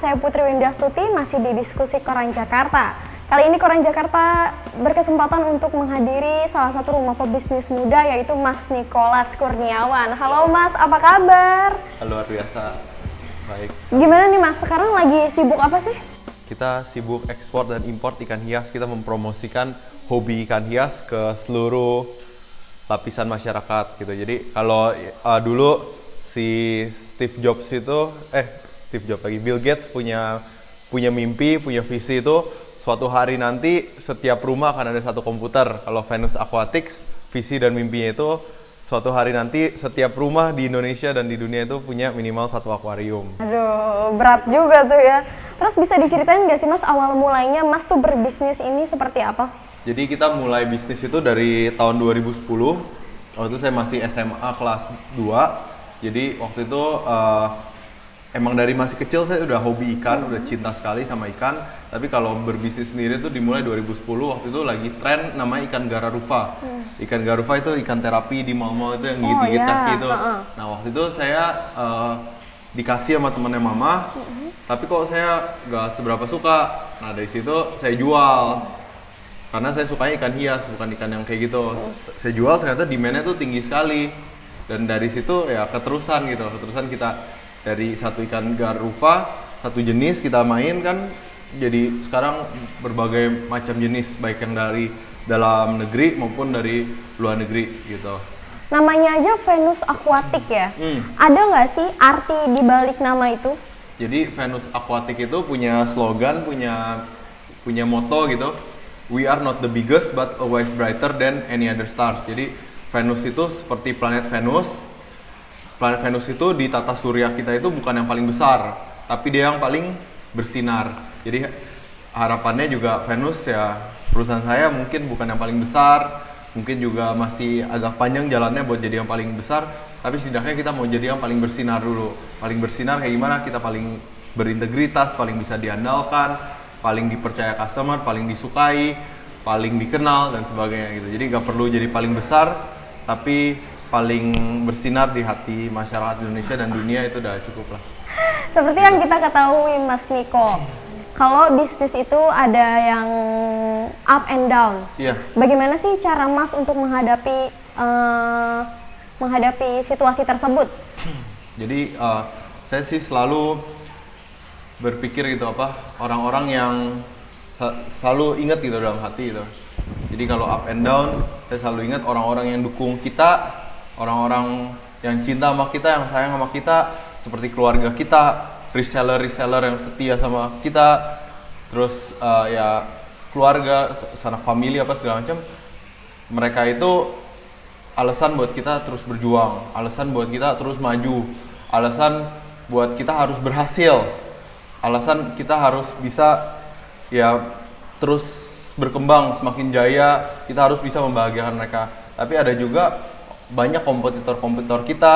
saya Putri Windastuti masih di diskusi Koran Jakarta. Kali ini Koran Jakarta berkesempatan untuk menghadiri salah satu rumah pebisnis muda yaitu Mas Nikolas Kurniawan. Halo Mas, apa kabar? Luar biasa. Baik. Gimana nih Mas, sekarang lagi sibuk apa sih? Kita sibuk ekspor dan impor ikan hias. Kita mempromosikan hobi ikan hias ke seluruh lapisan masyarakat gitu. Jadi kalau uh, dulu si Steve Jobs itu eh Steve Jobs lagi Bill Gates punya punya mimpi, punya visi itu suatu hari nanti setiap rumah akan ada satu komputer. Kalau Venus Aquatics, visi dan mimpinya itu suatu hari nanti setiap rumah di Indonesia dan di dunia itu punya minimal satu akuarium. Aduh, berat juga tuh ya. Terus bisa diceritain nggak sih Mas awal mulainya Mas tuh berbisnis ini seperti apa? Jadi kita mulai bisnis itu dari tahun 2010. Waktu itu saya masih SMA kelas 2. Jadi waktu itu uh, emang dari masih kecil saya udah hobi ikan, udah cinta sekali sama ikan. Tapi kalau berbisnis sendiri itu dimulai 2010 waktu itu lagi tren namanya ikan gararufa. Hmm. Ikan gararufa itu ikan terapi di mall-mall itu yang gigit-gigit Oh, iya. kaki itu. Heeh. Nah waktu itu saya uh, dikasih sama temennya mama, tapi kok saya nggak seberapa suka. Nah dari situ saya jual karena saya sukanya ikan hias bukan ikan yang kayak gitu saya jual ternyata demandnya tuh tinggi sekali dan dari situ ya keterusan gitu keterusan kita dari satu ikan garufa satu jenis kita main kan jadi sekarang berbagai macam jenis baik yang dari dalam negeri maupun dari luar negeri gitu Namanya aja Venus Aquatic ya. Hmm. Ada nggak sih arti di balik nama itu? Jadi Venus Aquatic itu punya slogan, punya punya moto gitu. We are not the biggest but always brighter than any other stars. Jadi Venus itu seperti planet Venus. Planet Venus itu di tata surya kita itu bukan yang paling besar, tapi dia yang paling bersinar. Jadi harapannya juga Venus ya perusahaan saya mungkin bukan yang paling besar, mungkin juga masih agak panjang jalannya buat jadi yang paling besar tapi setidaknya kita mau jadi yang paling bersinar dulu. Paling bersinar kayak gimana? Kita paling berintegritas paling bisa diandalkan paling dipercaya customer paling disukai paling dikenal dan sebagainya gitu. Jadi nggak perlu jadi paling besar tapi paling bersinar di hati masyarakat Indonesia dan dunia itu udah cukup lah Seperti yang kita ketahui Mas Niko, kalau bisnis itu ada yang up and down. iya Bagaimana sih cara Mas untuk menghadapi eh, menghadapi situasi tersebut? Jadi uh, saya sih selalu berpikir gitu apa orang-orang yang selalu ingat gitu dalam hati gitu. Jadi kalau up and down saya selalu ingat orang-orang yang dukung kita, orang-orang yang cinta sama kita, yang sayang sama kita, seperti keluarga kita, reseller-reseller yang setia sama kita, terus uh, ya keluarga, sanak famili apa segala macam. Mereka itu alasan buat kita terus berjuang, alasan buat kita terus maju, alasan buat kita harus berhasil, alasan kita harus bisa ya terus berkembang semakin jaya, kita harus bisa membahagiakan mereka. Tapi ada juga banyak kompetitor-kompetitor kita,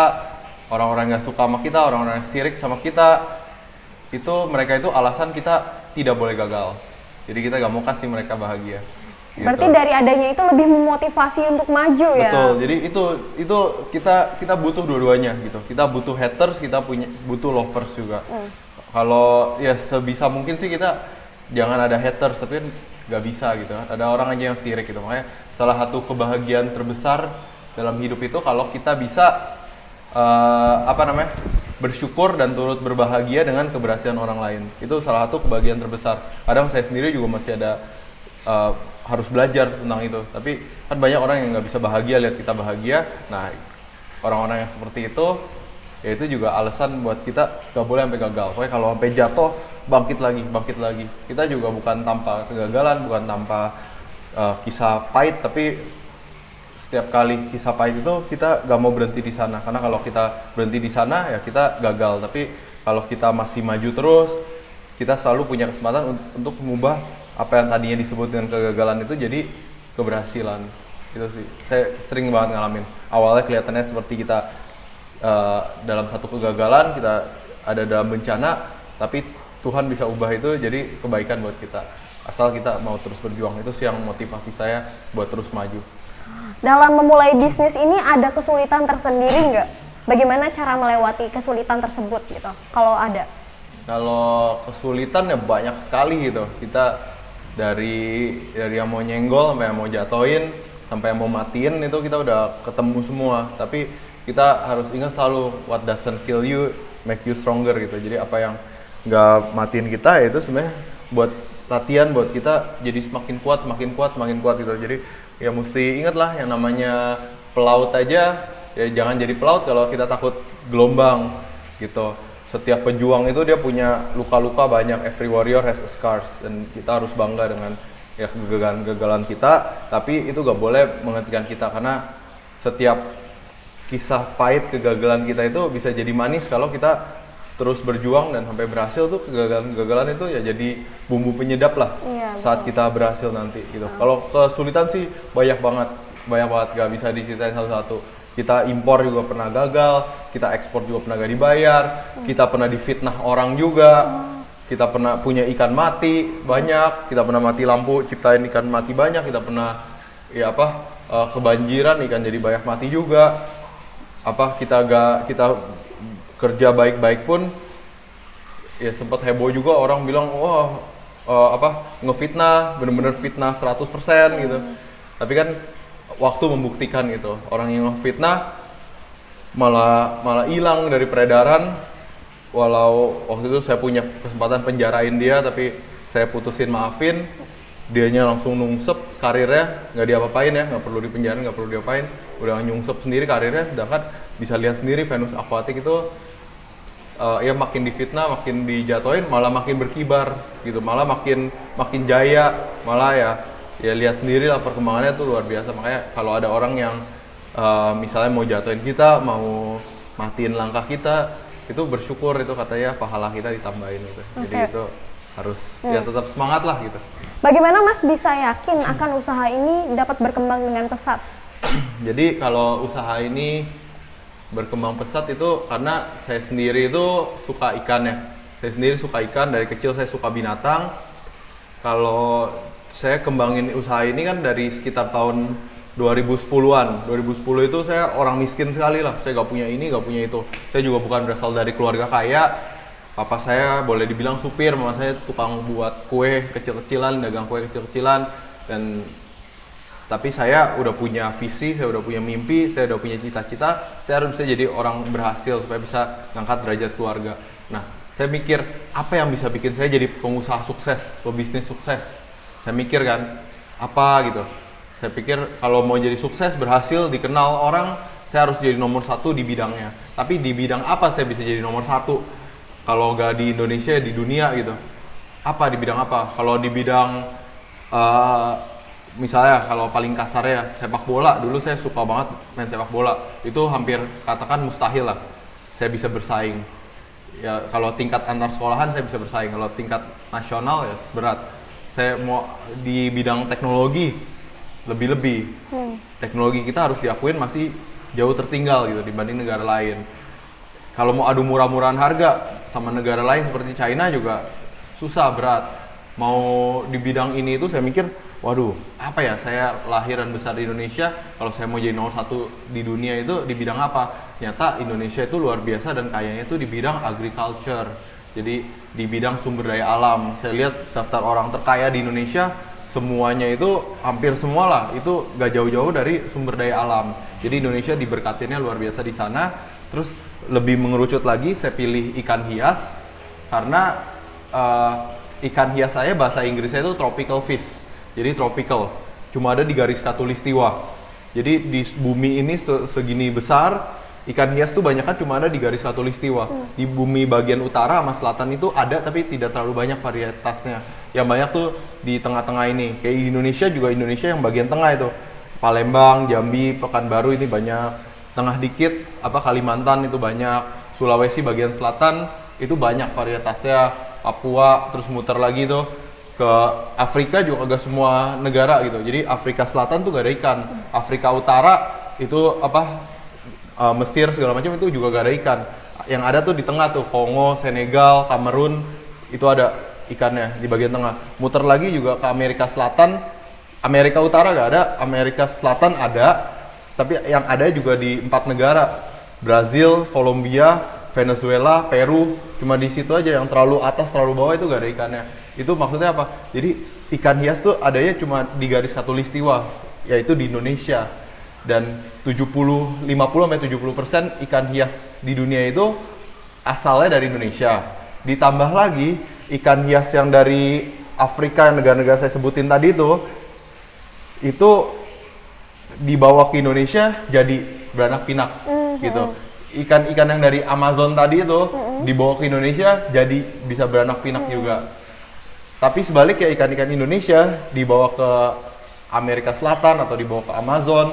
orang-orang yang suka sama kita, orang-orang yang sirik sama kita, itu mereka itu alasan kita tidak boleh gagal. Jadi kita gak mau kasih mereka bahagia. Gitu. Berarti dari adanya itu lebih memotivasi untuk maju ya. Betul. Jadi itu itu kita kita butuh dua-duanya gitu. Kita butuh haters, kita punya butuh lovers juga. Kalau ya sebisa mungkin sih kita jangan ada haters, tapi nggak bisa gitu kan. Ada orang aja yang sirik gitu. Makanya salah satu kebahagiaan terbesar dalam hidup itu kalau kita bisa eh, apa namanya bersyukur dan turut berbahagia dengan keberhasilan orang lain. Itu salah satu kebahagiaan terbesar. Kadang saya sendiri juga masih ada eh, harus belajar tentang itu. Tapi kan banyak orang yang nggak bisa bahagia lihat kita bahagia. Nah, orang-orang yang seperti itu, ya itu juga alasan buat kita nggak boleh sampai gagal. Pokoknya kalau sampai jatuh, bangkit lagi, bangkit lagi. Kita juga bukan tanpa kegagalan, bukan tanpa eh, kisah pahit, tapi setiap kali kisah pahit itu kita gak mau berhenti di sana. Karena kalau kita berhenti di sana ya kita gagal. Tapi kalau kita masih maju terus kita selalu punya kesempatan un- untuk mengubah apa yang tadinya disebut dengan kegagalan itu jadi keberhasilan. Itu sih. Saya sering banget ngalamin. Awalnya kelihatannya seperti kita eh, dalam satu kegagalan kita ada dalam bencana tapi Tuhan bisa ubah itu jadi kebaikan buat kita. Asal kita mau terus berjuang. Itu sih yang motivasi saya buat terus maju Dalam memulai bisnis ini ada kesulitan tersendiri nggak? Bagaimana cara melewati kesulitan tersebut gitu? Kalau ada? Kalau kesulitan ya banyak sekali gitu. Kita dari dari yang mau nyenggol sampai yang mau jatoin sampai yang mau matiin itu kita udah ketemu semua. Tapi kita harus ingat selalu what doesn't kill you make you stronger gitu. Jadi apa yang nggak matiin kita ya itu sebenarnya buat latihan buat kita jadi semakin kuat, semakin kuat, semakin kuat gitu. Jadi ya mesti ingat lah yang namanya pelaut aja. Ya jangan jadi pelaut kalau kita takut gelombang gitu. Setiap pejuang itu dia punya luka-luka banyak. Every warrior has a scars dan kita harus bangga dengan ya kegagalan-kegagalan kita. Tapi itu gak boleh menghentikan kita karena setiap kisah pahit kegagalan kita itu bisa jadi manis kalau kita terus berjuang dan sampai berhasil tuh kegagalan-kegagalan itu ya jadi bumbu penyedap lah Iya, saat kita berhasil nanti gitu. Kalau kesulitan sih banyak banget, banyak banget gak bisa diceritain satu-satu. Kita impor juga pernah gagal, kita ekspor juga pernah gak dibayar, kita pernah difitnah orang juga, kita pernah punya ikan mati banyak, kita pernah mati lampu ciptain ikan mati banyak, kita pernah ya apa eh, kebanjiran ikan jadi banyak mati juga. Apa kita gak kita kerja baik-baik pun ya sempat heboh juga orang bilang wah eh, apa ngefitnah bener-bener fitnah 100% gitu. Tapi kan waktu membuktikan gitu orang yang ngefitnah malah malah hilang dari peredaran. Walau waktu itu saya punya kesempatan penjarain dia tapi saya putusin maafin dianya langsung nungsep karirnya nggak diapa-apain ya nggak perlu dipenjara nggak perlu diapain udah nyungsep sendiri karirnya sedangkan bisa lihat sendiri Venus Aquatic itu eh, ya makin difitnah, makin dijatuhin, malah makin berkibar gitu, malah makin makin jaya, malah ya ya lihat sendiri lah perkembangannya tuh luar biasa. Makanya kalau ada orang yang eh, misalnya mau jatuhin kita, mau matiin langkah kita, itu bersyukur itu katanya pahala kita ditambahin gitu. Jadi Oke. itu harus ya tetap semangat lah gitu. Bagaimana Mas bisa yakin akan usaha ini dapat berkembang dengan pesat? Jadi kalau usaha ini berkembang pesat itu karena saya sendiri itu suka ikan ya. Saya sendiri suka ikan dari kecil saya suka binatang. Kalau saya kembangin usaha ini kan dari sekitar tahun 2010-an. 2010 itu saya orang miskin sekali lah. Saya gak punya ini, gak punya itu. Saya juga bukan berasal dari keluarga kaya. Papa saya boleh dibilang supir, mama saya tukang buat kue kecil-kecilan, dagang kue kecil-kecilan dan tapi saya udah punya visi, saya udah punya mimpi, saya udah punya cita-cita, saya harus bisa jadi orang berhasil supaya bisa ngangkat derajat keluarga. Nah, saya mikir apa yang bisa bikin saya jadi pengusaha sukses, pebisnis sukses. Saya mikir kan, apa gitu. Saya pikir kalau mau jadi sukses, berhasil, dikenal orang, saya harus jadi nomor satu di bidangnya. Tapi di bidang apa saya bisa jadi nomor satu? Kalau nggak di Indonesia, di dunia gitu. Apa di bidang apa? Kalau di bidang eh, misalnya kalau paling kasar ya sepak bola. Dulu saya suka banget main sepak bola. Itu hampir katakan mustahil lah. Saya bisa bersaing. Ya kalau tingkat antar sekolahan saya bisa bersaing. Kalau tingkat nasional ya berat. Saya mau di bidang teknologi lebih-lebih. Teknologi kita harus diakuin masih jauh tertinggal gitu dibanding negara lain. Kalau mau adu murah-murahan harga sama negara lain seperti China juga susah berat. Mau di bidang ini itu saya mikir waduh apa ya saya lahir dan besar di Indonesia kalau saya mau jadi nomor satu di dunia itu di bidang apa? Ternyata Indonesia itu luar biasa dan kayaknya itu di bidang agriculture. Jadi di bidang sumber daya alam. Saya lihat daftar orang terkaya di Indonesia semuanya itu hampir semua lah itu gak jauh-jauh dari sumber daya alam. Jadi Indonesia diberkatinnya luar biasa di sana. Terus lebih mengerucut lagi saya pilih ikan hias karena eh, ikan hias saya bahasa Inggrisnya itu tropical fish jadi tropical cuma ada di garis katulistiwa jadi di bumi ini se- segini besar ikan hias tuh banyak kan cuma ada di garis katulistiwa di bumi bagian utara sama selatan itu ada tapi tidak terlalu banyak varietasnya. Yang banyak tuh di tengah-tengah ini. Kayak Indonesia juga Indonesia yang bagian tengah itu. Palembang Jambi Pekanbaru ini banyak tengah dikit apa Kalimantan itu banyak Sulawesi bagian selatan itu banyak varietasnya Papua terus muter lagi tuh ke Afrika juga agak semua negara gitu. Jadi Afrika Selatan tuh gak ada ikan. Afrika Utara itu apa uh, Mesir segala macam itu juga gak ada ikan. Yang ada tuh di tengah tuh Kongo Senegal Kamerun itu ada ikannya di bagian tengah. Muter lagi juga ke Amerika Selatan. Amerika Utara gak ada Amerika Selatan ada tapi yang ada juga di empat negara Brazil Kolombia Venezuela, Peru, cuma di situ aja yang terlalu atas, terlalu bawah itu gak ada ikannya. Itu maksudnya apa? Jadi ikan hias tuh adanya cuma di garis katulistiwa, yaitu di Indonesia. Dan 70, 50 sampai 70 persen ikan hias di dunia itu asalnya dari Indonesia. Ditambah lagi ikan hias yang dari Afrika yang negara-negara saya sebutin tadi itu, itu dibawa ke Indonesia jadi beranak pinak gitu. Ikan-ikan yang dari Amazon tadi itu dibawa ke Indonesia jadi bisa beranak pinak juga. Tapi sebaliknya ikan-ikan Indonesia dibawa ke Amerika Selatan atau dibawa ke Amazon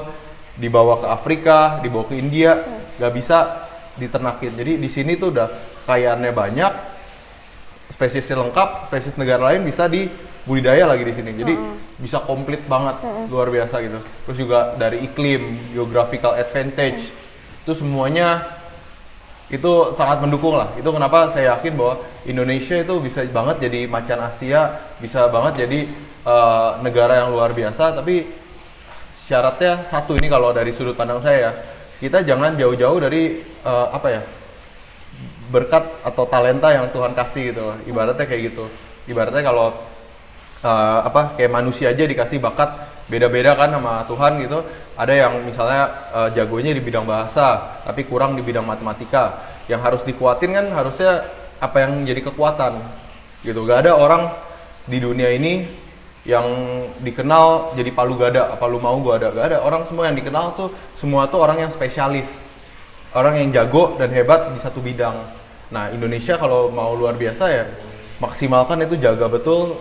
dibawa ke Afrika dibawa ke India nggak bisa diternakin. Jadi di sini tuh udah kayaannya banyak spesiesnya lengkap spesies negara lain bisa di budidaya lagi di sini. Jadi bisa komplit banget luar biasa gitu. Terus juga dari iklim geographical advantage itu semuanya itu sangat mendukung lah. Itu kenapa saya yakin bahwa Indonesia itu bisa banget jadi macan Asia bisa banget jadi eh, negara yang luar biasa. Tapi syaratnya satu ini kalau dari sudut pandang saya ya. Kita jangan jauh-jauh dari eh, apa ya berkat atau talenta yang Tuhan kasih gitu. Ibaratnya kayak gitu. Ibaratnya kalau eh, apa kayak manusia aja dikasih bakat beda-beda kan sama Tuhan gitu. Ada yang misalnya eh, jagonya di bidang bahasa tapi kurang di bidang matematika. Yang harus dikuatin kan harusnya apa yang jadi kekuatan gitu. Gak ada orang di dunia ini yang dikenal jadi palu gada apa lu mau gua ada. Gak ada orang semua yang dikenal tuh semua tuh orang yang spesialis. Orang yang jago dan hebat di satu bidang. Nah, Indonesia kalau mau luar biasa ya maksimalkan itu jaga betul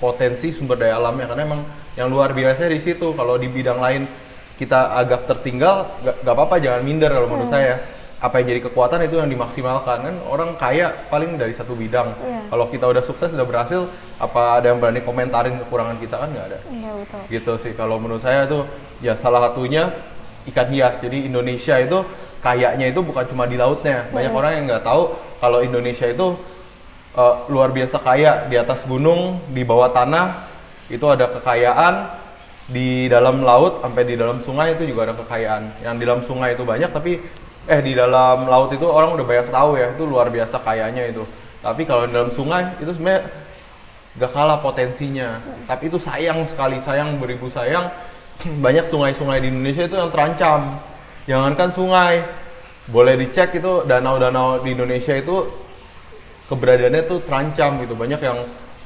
potensi sumber daya alamnya karena emang yang luar biasa di situ. Kalau di bidang lain kita agak tertinggal, gak, gak apa-apa jangan minder kalau menurut saya. Apa yang jadi kekuatan itu yang dimaksimalkan kan orang kaya paling dari satu bidang. Iya. Kalau kita udah sukses udah berhasil, apa ada yang berani komentarin kekurangan kita kan nggak ada Iya betul. gitu sih kalau menurut saya tuh ya salah satunya ikan hias jadi Indonesia itu kayaknya itu bukan cuma di lautnya banyak orang yang nggak tahu kalau Indonesia itu eh, luar biasa kaya. Di atas gunung di bawah tanah itu ada kekayaan. Di dalam laut sampai di dalam sungai itu juga ada kekayaan. Yang di dalam sungai itu banyak tapi eh di dalam laut itu orang udah banyak tahu ya. Itu luar biasa kayanya itu. Tapi kalau di dalam sungai itu sebenarnya gak kalah potensinya. Tapi itu sayang sekali. Sayang beribu sayang. Banyak sungai-sungai di Indonesia itu yang terancam. Jangankan sungai. Boleh dicek itu danau-danau di Indonesia itu keberadaannya tuh terancam gitu. Banyak yang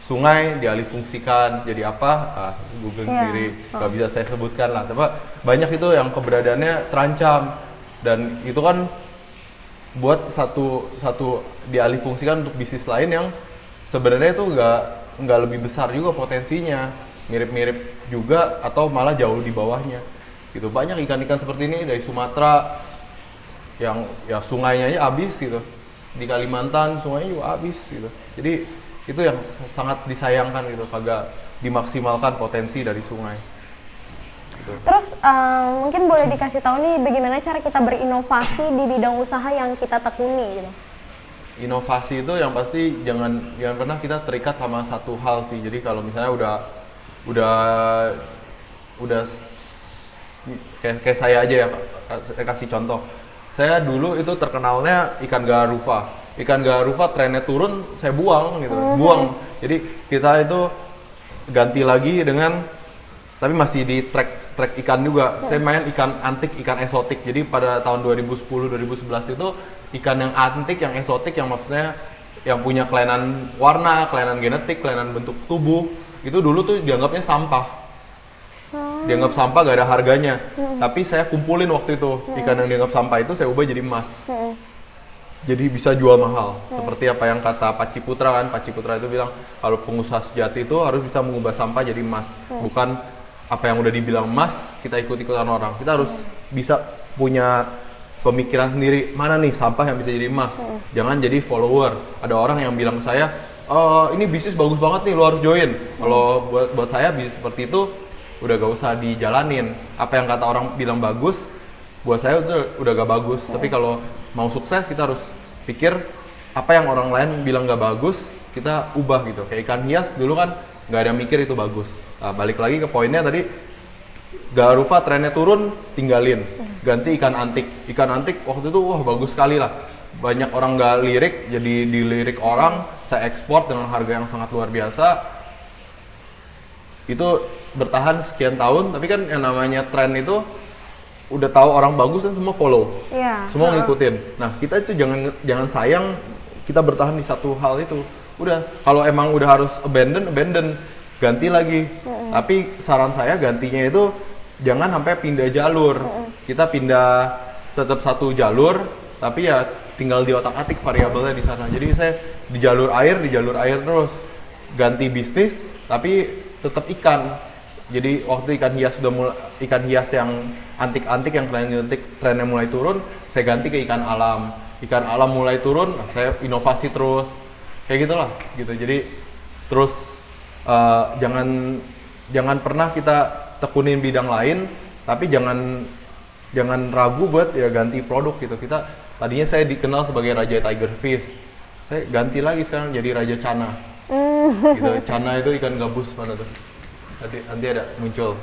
sungai dialihfungsikan jadi apa? Ah, Google Iya. sendiri. Nggak bisa saya sebutkan lah. Tapi banyak itu yang keberadaannya terancam. Dan itu kan buat satu satu dialihfungsikan untuk bisnis lain yang sebenarnya itu nggak nggak lebih besar juga potensinya. Mirip-mirip juga atau malah jauh di bawahnya. Gitu. Banyak ikan-ikan seperti ini dari Sumatera yang ya sungainya aja habis gitu di Kalimantan sungainya juga habis gitu. Jadi itu yang sangat disayangkan gitu. Kagak dimaksimalkan potensi dari sungai. Gitu. Terus eh, mungkin boleh dikasih tahu nih bagaimana cara kita berinovasi di bidang usaha yang kita tekuni gitu. inovasi itu yang pasti jangan jangan pernah kita terikat sama satu hal sih. Jadi kalau misalnya udah udah udah kayak, kayak saya aja ya kasih contoh saya dulu itu terkenalnya ikan garufa ikan garufa trennya turun saya buang gitu buang jadi kita itu ganti lagi dengan tapi masih di track track ikan juga. Saya main ikan antik, ikan eksotik. Jadi pada tahun 2010 2011 itu ikan yang antik, yang eksotik yang maksudnya yang punya kelainan warna, kelainan genetik, kelainan bentuk tubuh, itu dulu tuh dianggapnya sampah. Dianggap sampah gak ada harganya. Tapi saya kumpulin waktu itu ikan yang dianggap sampah itu saya ubah jadi emas. Hmm. Jadi bisa jual mahal. Seperti apa yang kata Pak Ciputra kan, Pak Ciputra itu bilang kalau pengusaha sejati itu harus bisa mengubah sampah jadi emas, bukan apa yang udah dibilang emas kita ikut-ikutan orang. Kita harus bisa punya pemikiran sendiri mana nih sampah yang bisa jadi emas. Jangan jadi follower. Ada orang yang bilang saya, "Eh, ini bisnis bagus banget nih, lo harus join. Kalau buat buat saya bisnis seperti itu udah gak usah dijalanin. Apa yang kata orang bilang bagus, buat saya itu udah gak bagus. Tapi kalau mau sukses kita harus pikir apa yang orang lain bilang gak bagus, kita ubah gitu. Kayak ikan hias dulu kan nggak ada yang mikir itu bagus. Nah, balik lagi ke poinnya tadi Garufa trennya turun, tinggalin. Ganti ikan antik. Ikan antik waktu itu wah bagus sekali lah. banyak orang nggak lirik jadi dilirik orang saya ekspor dengan harga yang sangat luar biasa itu bertahan sekian tahun tapi kan yang namanya tren itu udah tahu orang bagus dan semua follow. Iya. semua ngikutin. Nah kita itu jangan jangan sayang kita bertahan di satu hal itu. Udah kalau emang udah harus abandon abandon. Ganti lagi. Tapi saran saya gantinya itu jangan sampai pindah jalur. Kita pindah tetap satu jalur tapi ya tinggal di otak atik variabelnya di sana. Jadi saya di jalur air di jalur air terus. Ganti bisnis tapi tetap ikan jadi waktu ikan hias sudah mulai ikan hias yang antik-antik yang antik trennya mulai turun saya ganti ke ikan alam. Ikan alam mulai turun saya inovasi terus. Kayak gitulah gitu. Jadi terus eh, jangan jangan pernah kita tekunin bidang lain tapi jangan jangan ragu buat ya ganti produk gitu. Kita tadinya saya dikenal sebagai raja tiger fish. Saya ganti lagi sekarang jadi raja cana Hmm. gitu. Cana itu ikan gabus mana tuh nanti nanti ada muncul.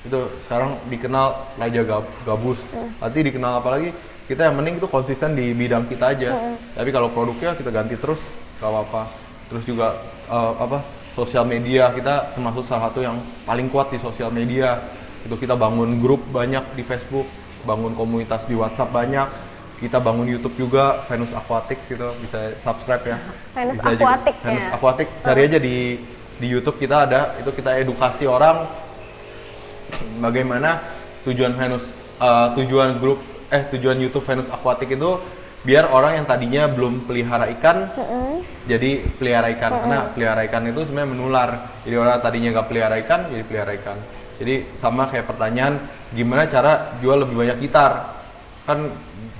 Itu sekarang dikenal raja gab- gabus. Nanti dikenal apa lagi? Kita yang mending itu konsisten di bidang kita aja. Tapi kalau produknya kita ganti terus gak apa-apa. Terus juga eh, apa sosial media kita termasuk salah satu yang paling kuat di sosial media. Itu kita bangun grup banyak di Facebook bangun komunitas di WhatsApp banyak. Kita bangun YouTube juga Venus Aquatics gitu bisa subscribe ya. Venus Bisa juga- Aquatic Venus? Aquatic cari aja di di YouTube kita ada itu kita edukasi orang bagaimana tujuan Venus eh, tujuan grup eh tujuan YouTube Venus Aquatic itu biar orang yang tadinya belum pelihara ikan jadi pelihara ikan. Karena pelihara ikan itu sebenarnya menular. Jadi orang tadinya nggak pelihara ikan jadi pelihara ikan. Jadi sama kayak pertanyaan gimana cara jual lebih banyak gitar? Kan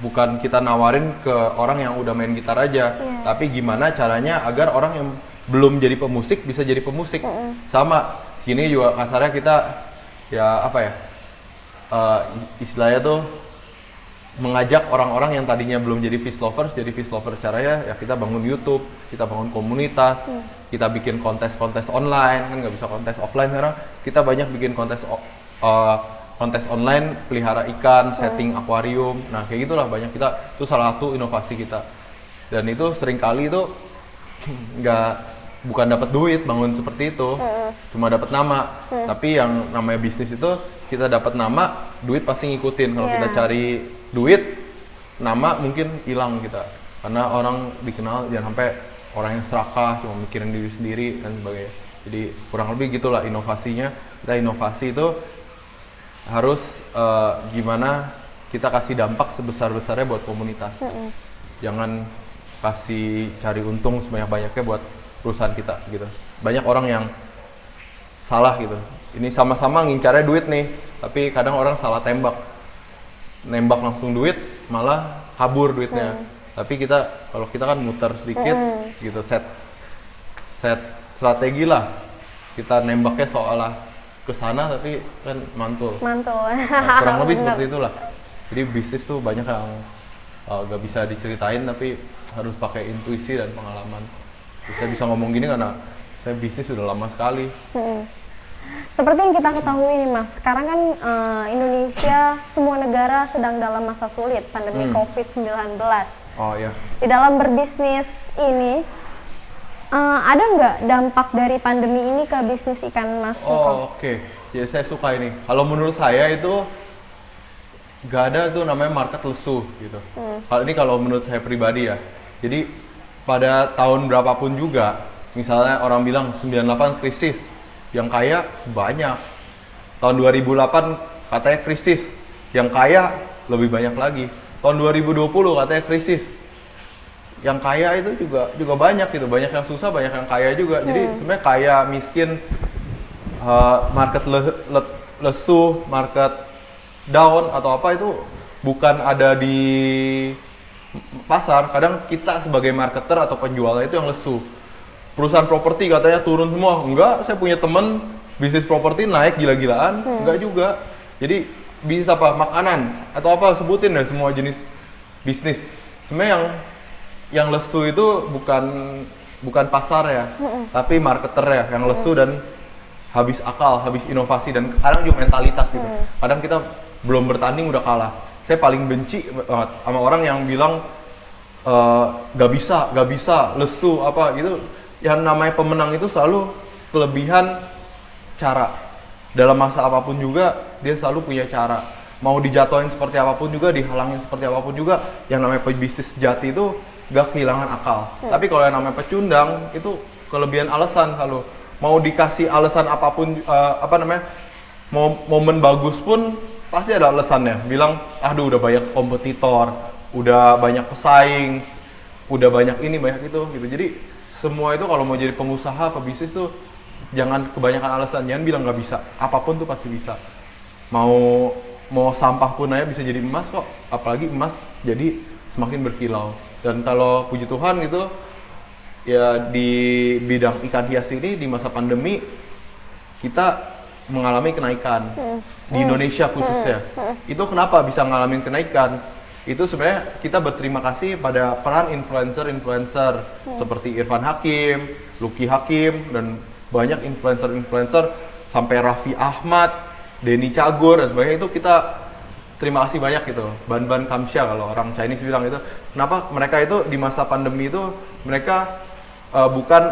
bukan kita nawarin ke orang yang udah main gitar aja Iya. tapi gimana caranya agar orang yang belum jadi pemusik bisa jadi pemusik. Sama gini juga kasarnya kita ya apa ya eh, istilahnya tuh mengajak orang-orang yang tadinya belum jadi fish lovers jadi fish lovers caranya ya kita bangun YouTube kita bangun komunitas kita bikin kontes-kontes online kan nggak bisa kontes offline sekarang. Kita banyak bikin kontes eh, kontes online pelihara ikan setting akuarium. Nah kayak gitulah banyak kita. Itu salah satu inovasi kita. Dan itu sering kali itu nggak bukan dapat duit bangun seperti itu. Cuma dapat nama. Tapi yang namanya bisnis itu kita dapat nama duit pasti ngikutin. Kalau kita Iya. cari duit nama mungkin hilang kita. Karena orang dikenal jangan sampai orang yang serakah cuma mikirin diri sendiri dan sebagainya. Jadi kurang lebih gitulah inovasinya. Kita inovasi itu harus eh, gimana kita kasih dampak sebesar besarnya buat komunitas. Jangan kasih cari untung sebanyak banyaknya buat perusahaan kita gitu. Banyak orang yang salah gitu. Ini sama-sama ngincarnya duit nih tapi kadang orang salah tembak. Nembak langsung duit malah kabur duitnya. Tapi kita kalau kita kan muter sedikit gitu set set strategi lah. Kita nembaknya seolah ke sana tapi kan mantul. Mantul. Nah, kurang lebih seperti itulah. Jadi bisnis tuh banyak yang uh, gak bisa diceritain tapi harus pakai intuisi dan pengalaman saya bisa ngomong gini karena saya bisnis sudah lama sekali. Mm-mm. Seperti yang kita ketahui nih Mas, sekarang kan eh, Indonesia semua negara sedang dalam masa sulit pandemi Hmm. COVID-19. oh ya Di dalam berbisnis ini eh, ada nggak dampak dari pandemi ini ke bisnis ikan Mas? Oh oke. Ya saya suka ini. Kalau menurut saya itu gak ada tuh namanya market lesu gitu. Kalau ini kalau menurut saya pribadi ya. Jadi pada tahun berapapun juga. Misalnya orang bilang 98 krisis yang kaya banyak. Tahun 2008 katanya krisis yang kaya lebih banyak lagi. Tahun 2020 katanya krisis yang kaya itu juga juga banyak gitu. Banyak yang susah banyak yang kaya juga. Jadi sebenarnya kaya miskin uh, market le- le- lesu market down atau apa itu bukan ada di pasar kadang kita sebagai marketer atau penjualnya itu yang lesu. Perusahaan properti katanya turun semua. Enggak saya punya temen bisnis properti naik gila-gilaan. Enggak juga. Jadi bisnis apa makanan atau apa sebutin deh semua jenis bisnis. Sebenarnya yang yang lesu itu bukan bukan pasar ya tapi marketer ya yang lesu dan habis akal habis inovasi dan kadang juga mentalitas gitu. Kadang kita belum bertanding udah kalah saya paling benci banget sama orang yang bilang eh, nggak bisa nggak bisa lesu apa gitu. Yang namanya pemenang itu selalu kelebihan cara. Dalam masa apa pun juga dia selalu punya cara. Mau dijatuhin seperti apa pun juga dihalangin seperti apa pun juga yang namanya pebisnis sejati itu gak kehilangan akal. Tapi kalau yang namanya pecundang itu kelebihan alasan selalu. Mau dikasih alasan apa pun eh, apa namanya mau momen bagus pun pasti ada alasannya. Bilang aduh udah banyak kompetitor udah banyak pesaing udah banyak ini banyak itu gitu. Jadi semua itu kalau mau jadi pengusaha pebisnis tuh jangan kebanyakan alasan. Jangan bilang nggak bisa. Apa pun tuh pasti bisa. Mau mau sampah pun aja bisa jadi emas kok. Apalagi emas jadi semakin berkilau. Dan kalau puji Tuhan gitu ya di bidang ikan hias ini di masa pandemi kita mengalami kenaikan di Indonesia khususnya. Itu kenapa bisa ngalamin kenaikan? Itu sebenarnya kita berterima kasih pada peran influencer-influencer seperti Irfan Hakim, Lucky Hakim dan banyak influencer-influencer sampai Raffi Ahmad, Denny Cagur dan sebagainya itu kita terima kasih banyak gitu. Ban-ban Kamsha kalau orang Chinese bilang itu. Kenapa mereka itu di masa pandemi itu mereka eh, bukan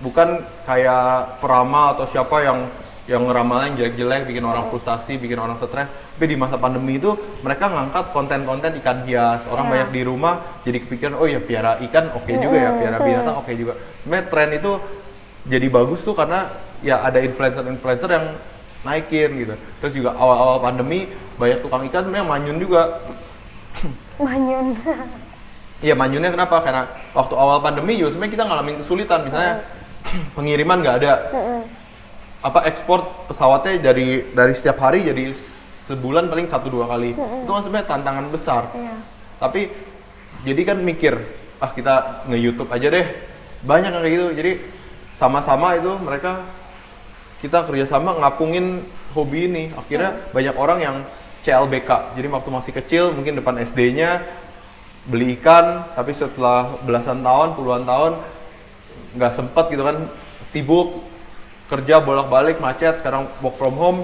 bukan kayak Prama atau siapa yang yang ngeramalin jelek-jelek, bikin orang frustasi, bikin orang stres. Tapi di masa pandemi itu mereka ngangkat konten-konten ikan hias. Orang Iya. banyak di rumah jadi kepikiran, oh ya piara ikan oke juga ya, piara binatang oke juga. Sebenarnya tren itu jadi bagus tuh karena ya ada influencer-influencer yang naikin gitu. Terus juga awal-awal pandemi banyak tukang ikan sebenarnya manyun juga. Manyun. Iya manyunnya kenapa? Karena waktu awal pandemi juga sebenarnya kita ngalamin kesulitan. Misalnya pengiriman nggak ada. Apa ekspor pesawatnya dari dari setiap hari jadi sebulan paling satu dua kali. Itu kan sebenarnya tantangan besar. Iya. Tapi jadi kan mikir, ah kita nge-YouTube aja deh. Banyak yang kayak gitu. Jadi sama-sama itu mereka kita kerjasama ngapungin hobi ini. Akhirnya banyak orang yang CLBK. Jadi waktu masih kecil mungkin depan SD-nya beli ikan, tapi setelah belasan tahun, puluhan tahun nggak sempet gitu kan sibuk kerja bolak-balik macet sekarang work from home.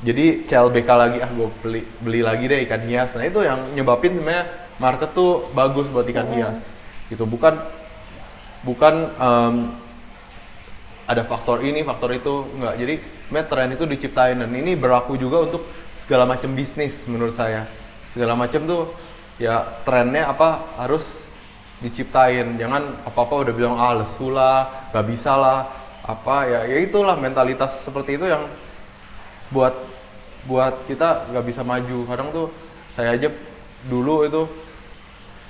Jadi CLBK lagi ah gue beli beli lagi deh ikan hias. Nah itu yang nyebabin sebenarnya market tuh bagus buat ikan hias. Gitu bukan bukan em, ada faktor ini faktor itu enggak. Jadi sebenarnya tren itu diciptain dan ini berlaku juga untuk segala macam bisnis menurut saya. Segala macam tuh ya trennya apa harus diciptain. Jangan apa apa udah bilang ah lesu lah nggak bisa lah apa ya ya itulah mentalitas seperti itu yang buat buat kita nggak bisa maju. Kadang tuh saya aja dulu itu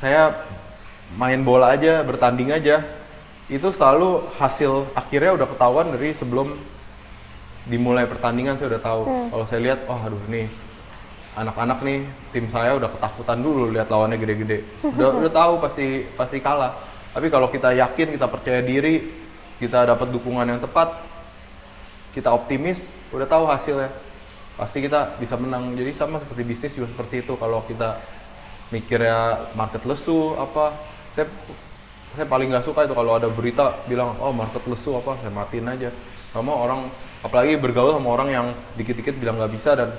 saya main bola aja bertanding aja itu selalu hasil akhirnya udah ketahuan dari sebelum dimulai pertandingan saya udah tahu. Kalau saya lihat oh aduh nih anak-anak nih tim saya udah ketakutan dulu lihat lawannya gede-gede. Udah udah tahu pasti pasti kalah. Tapi kalau kita yakin kita percaya diri kita dapat dukungan yang tepat kita optimis udah tahu hasilnya. Pasti kita bisa menang. Jadi sama seperti bisnis juga seperti itu. Kalau kita mikirnya market lesu apa saya saya paling nggak suka itu kalau ada berita bilang oh market lesu apa saya matiin aja. Sama orang apalagi bergaul sama orang yang dikit-dikit bilang nggak bisa dan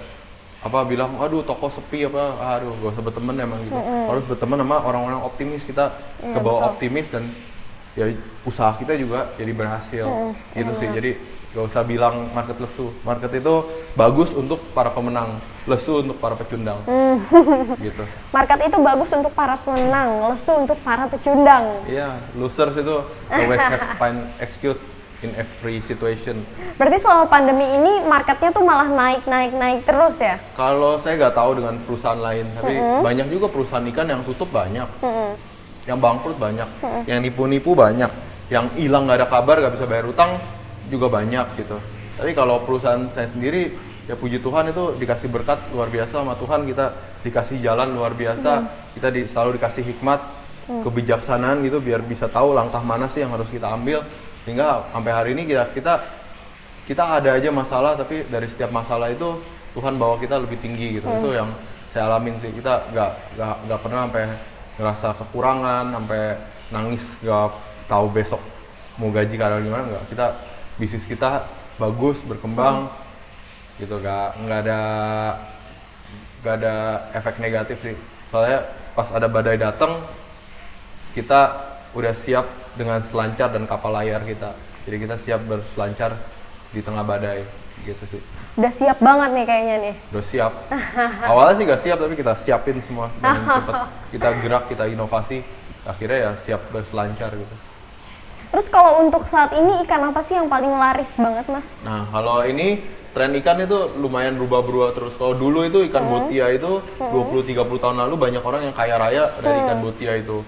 apa bilang aduh toko sepi apa aduh gak usah berteman emang gitu. Harus berteman sama orang-orang optimis. Kita Iya, kebawa betul. optimis dan ya usaha kita juga jadi berhasil. Gitu sih. Jadi gak usah bilang market lesu. Market itu bagus untuk para pemenang lesu untuk para pecundang. Gitu. Market itu bagus untuk para pemenang, lesu untuk para pecundang. Iya, losers itu always have find excuse in every situation. Berarti selama pandemi ini marketnya tuh malah naik naik naik terus ya? Kalau saya nggak tahu dengan perusahaan lain, tapi banyak juga perusahaan ikan yang tutup banyak, yang bangkrut banyak, yang nipu-nipu banyak, yang hilang nggak ada kabar, nggak bisa bayar utang juga banyak gitu. Tapi kalau perusahaan saya sendiri, ya puji Tuhan itu dikasih berkat luar biasa sama Tuhan. Kita dikasih jalan luar biasa, kita di, selalu dikasih hikmat, kebijaksanaan gitu biar bisa tahu langkah mana sih yang harus kita ambil. Sehingga sampai hari ini kita kita kita ada aja masalah tapi dari setiap masalah itu Tuhan bawa kita lebih tinggi gitu. Itu yang saya alamin sih. Kita nggak nggak pernah sampai ngerasa kekurangan sampai nangis nggak tahu besok mau gaji karena gimana nggak? Kita bisnis kita bagus berkembang gitu nggak nggak ada nggak ada efek negatif sih. Soalnya pas ada badai datang kita udah siap dengan selancar dan kapal layar kita. Jadi kita siap berselancar di tengah badai gitu sih. Udah siap banget nih kayaknya nih. Udah siap. Awalnya sih nggak siap tapi kita siapin semua dan cepet kita gerak, kita inovasi. Akhirnya ya siap berselancar gitu. Terus kalau untuk saat ini ikan apa sih yang paling laris banget mas? Nah, kalau ini tren ikan itu lumayan berubah-berubah terus. Kalau dulu itu ikan botia itu 20-30 tahun lalu banyak orang yang kaya raya dari ikan botia itu.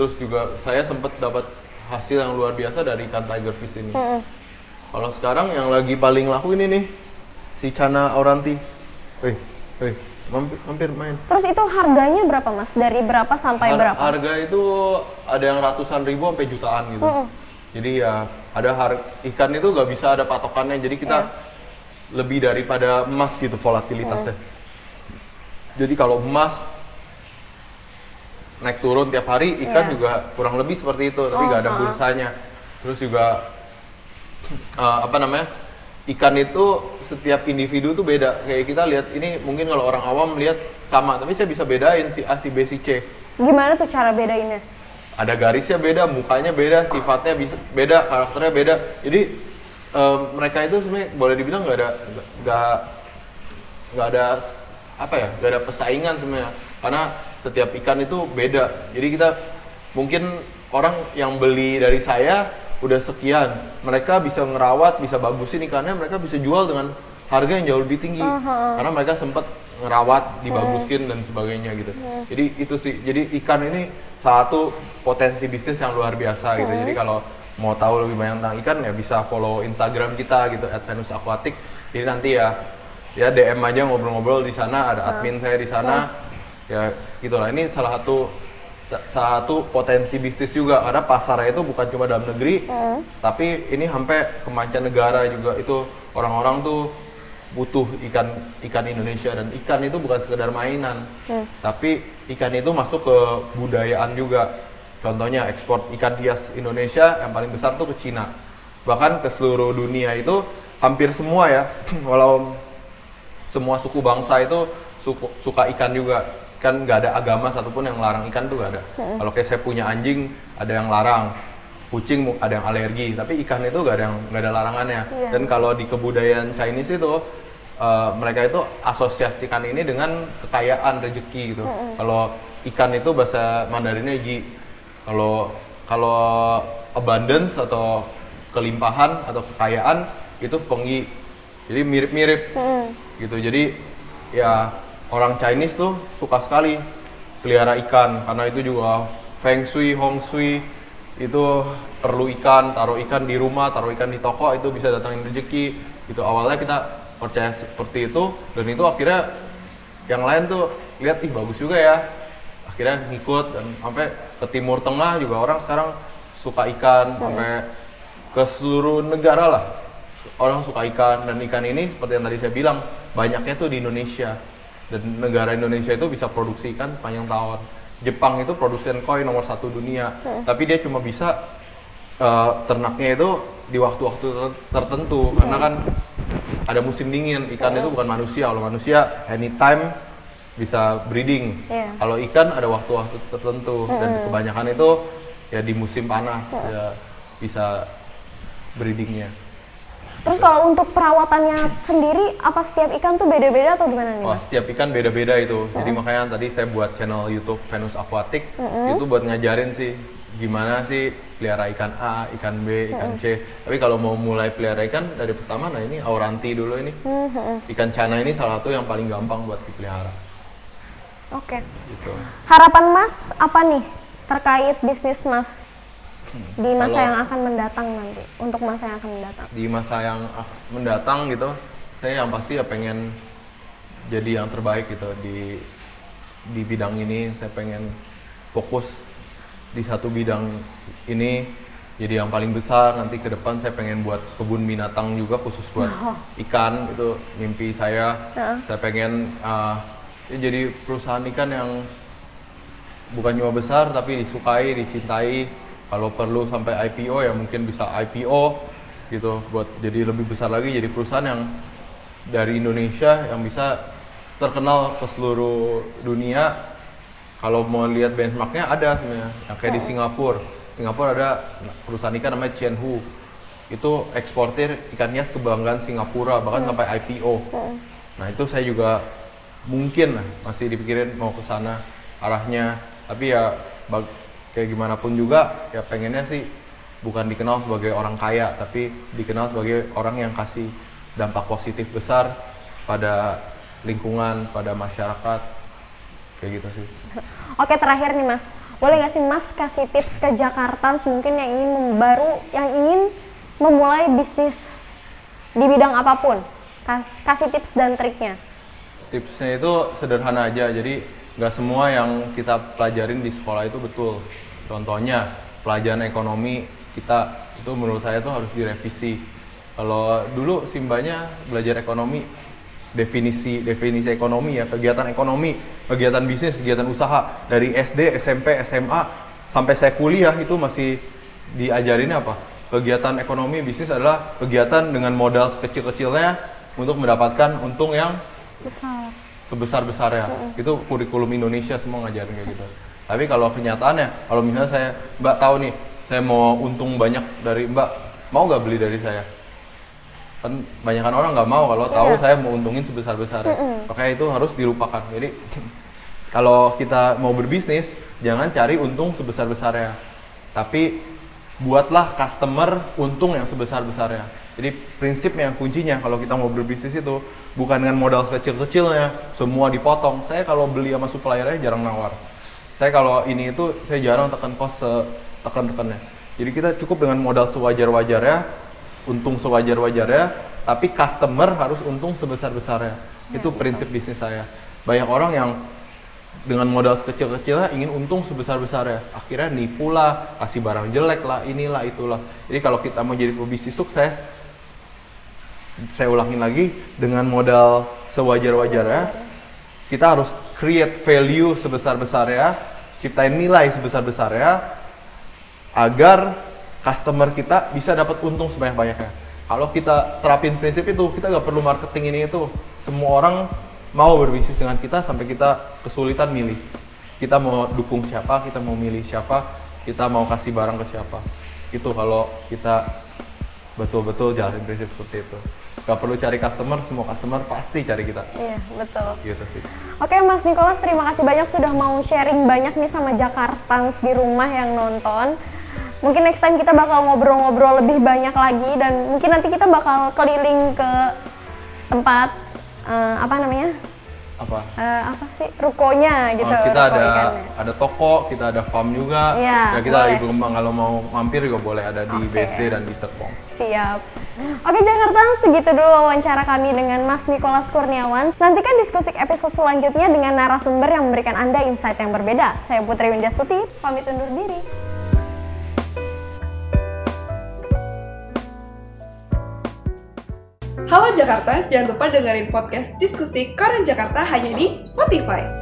Terus juga saya sempat dapat hasil yang luar biasa dari ikan tiger fish ini. Kalau sekarang yang lagi paling laku ini nih, si Cana Auranti. Wih, wih, mampir, mampir main. Terus itu harganya berapa mas? Dari berapa sampai Har- berapa? Harga itu ada yang ratusan ribu sampai jutaan gitu. Jadi ya ada har ikan itu nggak bisa ada patokannya. Jadi kita lebih daripada emas gitu volatilitasnya. Jadi kalau emas naik turun tiap hari, ikan Iya. juga kurang lebih seperti itu, tapi nggak ada Oh, ha. bursanya. Terus juga eh, apa namanya? Ikan itu setiap individu tuh beda. Kayak kita lihat ini mungkin kalau orang awam lihat sama, tapi saya bisa bedain si A, si B, si C Gimana tuh cara bedainnya? ada garisnya beda, mukanya beda, sifatnya bisa beda, karakternya beda. Jadi em, mereka itu sebenarnya boleh dibilang nggak ada nggak nggak ada apa ya nggak ada persaingan sebenarnya karena setiap ikan itu beda. Jadi kita mungkin orang yang beli dari saya udah sekian, mereka bisa ngerawat, bisa bagusin ikannya, mereka bisa jual dengan harga yang jauh lebih tinggi karena mereka sempat ngerawat, dibagusin dan sebagainya gitu. Jadi itu sih, jadi ikan ini satu potensi bisnis yang luar biasa gitu. Jadi kalau mau tahu lebih banyak tentang ikan ya bisa follow Instagram kita gitu @venus_aquatic. Jadi nanti ya ya DM aja ngobrol-ngobrol di sana, ada admin saya di sana. Ya gitulah. Ini salah satu satu potensi bisnis juga karena pasarnya itu bukan cuma dalam negeri, tapi ini sampai ke mancanegara juga. Itu orang-orang tuh butuh ikan ikan Indonesia dan ikan itu bukan sekedar mainan, tapi ikan itu masuk ke budayaan juga. Contohnya ekspor ikan hias Indonesia yang paling besar tuh ke Cina, bahkan ke seluruh dunia itu hampir semua ya, walau semua suku bangsa itu suku, suka ikan juga kan nggak ada agama satupun yang larang ikan tuh nggak ada. Kalau kayak saya punya anjing ada yang larang. Kucing ada yang alergi tapi ikan itu nggak ada yang nggak ada larangannya. Iya. dan kalau di kebudayaan Chinese itu eh, mereka itu asosiasikan ini dengan kekayaan rezeki gitu. Kalau ikan itu bahasa Mandarinnya yi. Kalau kalau abundance atau kelimpahan atau kekayaan itu fengyi jadi mirip-mirip. Gitu. Jadi ya orang Chinese tuh suka sekali pelihara ikan karena itu juga feng shui hong shui itu perlu ikan taruh ikan di rumah taruh ikan di toko itu bisa datangin rezeki gitu. Awalnya kita percaya seperti itu dan itu akhirnya yang lain tuh lihat ih bagus juga ya. Akhirnya ngikut dan sampai ke timur tengah juga orang sekarang suka ikan sampai ke seluruh negara lah. Orang suka ikan dan ikan ini seperti yang tadi saya bilang banyaknya tuh di Indonesia dan negara Indonesia itu bisa produksi ikan sepanjang tahun. Jepang itu produsen koi nomor satu dunia. Tapi dia cuma bisa eh, ternaknya itu di waktu-waktu ter- tertentu. Karena kan ada musim dingin ikan itu bukan manusia. Kalau manusia anytime bisa breeding. Iya. kalau ikan ada waktu-waktu tertentu. Dan kebanyakan itu ya di musim panas ya bisa breedingnya Terus kalau untuk perawatannya sendiri, apa setiap ikan tuh beda-beda atau gimana nih? Wah, setiap ikan beda-beda itu. Jadi makanya tadi saya buat channel YouTube Venus Aquatic itu buat ngajarin sih gimana sih pelihara ikan A, ikan B, ikan C. Tapi kalau mau mulai pelihara ikan dari pertama, nah ini Auranti dulu ini. Ikan cana ini salah satu yang paling gampang buat dipelihara. Oke. Gitu. Harapan Mas apa nih terkait bisnis Mas di masa Kalau- yang akan mendatang nanti? Untuk masa yang akan mendatang? Di masa yang mendatang gitu, saya yang pasti ya pengen jadi yang terbaik gitu di di bidang ini. Saya pengen fokus di satu bidang ini jadi yang paling besar nanti ke depan saya pengen buat kebun binatang juga khusus buat ikan itu mimpi saya saya pengen uh, ya jadi perusahaan ikan yang bukan cuma besar tapi disukai dicintai kalau perlu sampai IPO ya mungkin bisa IPO gitu. Buat jadi lebih besar lagi jadi perusahaan yang dari Indonesia yang bisa terkenal ke seluruh dunia. Kalau mau lihat benchmarknya ada sebenarnya yang kayak di Singapura. Singapura ada perusahaan ikan namanya Cianhu itu eksportir ikan hias kebanggaan Singapura bahkan sampai IPO nah itu saya juga mungkin masih dipikirin mau ke sana arahnya. Tapi ya bag- kayak gimana pun juga ya pengennya sih bukan dikenal sebagai orang kaya tapi dikenal sebagai orang yang kasih dampak positif besar pada lingkungan pada masyarakat kayak gitu sih. Oke terakhir nih mas, boleh nggak sih mas kasih tips ke Jakarta mungkin yang ingin membaru, yang ingin memulai bisnis di bidang apa pun, Kas- kasih tips dan triknya. tipsnya itu sederhana aja jadi nggak semua yang kita pelajarin di sekolah itu betul contohnya pelajaran ekonomi kita itu menurut saya tuh harus direvisi kalau dulu simbanya belajar ekonomi definisi definisi ekonomi ya kegiatan ekonomi kegiatan bisnis kegiatan usaha dari SD SMP SMA sampai saya kuliah itu masih diajarin apa kegiatan ekonomi bisnis adalah kegiatan dengan modal sekecil-kecilnya untuk mendapatkan untung yang Besar. sebesar-besarnya. Itu kurikulum Indonesia semua ngajarin kayak gitu. Tapi kalau kenyataannya, kalau misalnya saya Mbak tahu nih, saya mau untung banyak dari Mbak, mau nggak beli dari saya? Kan banyakan orang nggak mau kalau tahu saya mau untungin sebesar-besarnya. Makanya itu harus dilupakan. Jadi kalau kita mau berbisnis, jangan cari untung sebesar-besarnya. Tapi buatlah customer untung yang sebesar-besarnya. Jadi prinsip yang kuncinya kalau kita mau berbisnis itu bukan dengan modal sekecil-kecilnya, semua dipotong. Saya kalau beli sama suppliernya jarang nawar. Saya kalau ini itu saya jarang tekan cost tekan-tekannya. Jadi kita cukup dengan modal sewajar-wajarnya, untung sewajar-wajarnya, tapi customer harus untung sebesar-besarnya. Itu prinsip bisnis saya. Banyak orang yang dengan modal sekecil-kecilnya ingin untung sebesar-besarnya. Akhirnya nipu lah, kasih barang jelek lah, inilah itulah. Jadi kalau kita mau jadi pebisnis sukses, saya ulangin lagi dengan modal sewajar-wajarnya, kita harus create value sebesar-besarnya, ciptain nilai sebesar-besarnya, agar customer kita bisa dapat untung sebanyak-banyaknya. Kalau kita terapin prinsip itu, kita nggak perlu marketing ini itu. Semua orang mau berbisnis dengan kita sampai kita kesulitan milih. Kita mau dukung siapa, kita mau milih siapa, kita mau kasih barang ke siapa. Itu kalau kita betul-betul jalanin prinsip seperti itu. Gak perlu cari customer, semua customer pasti cari kita. Iya betul. Gitu sih. Oke Mas Nikolas, terima kasih banyak sudah mau sharing banyak nih sama Jakartans di rumah yang nonton. Mungkin next time kita bakal ngobrol-ngobrol lebih banyak lagi dan mungkin nanti kita bakal keliling ke tempat eh, apa namanya? Apa? Eh, apa sih rukonya gitu. Oh, kita ruko ada ikannya. ada toko, kita ada farm juga. Iya, ya kita boleh. lagi berkembang kalau mau mampir juga boleh ada di Oke. BSD dan di Serpong. Siap. Oke Jakarta, segitu dulu wawancara kami dengan Mas Nikolas Kurniawan. Nantikan diskusi episode selanjutnya dengan narasumber yang memberikan Anda insight yang berbeda. Saya Putri Windastuti, pamit undur diri. Halo Jakarta, jangan lupa dengerin podcast diskusi Koran Jakarta hanya di Spotify.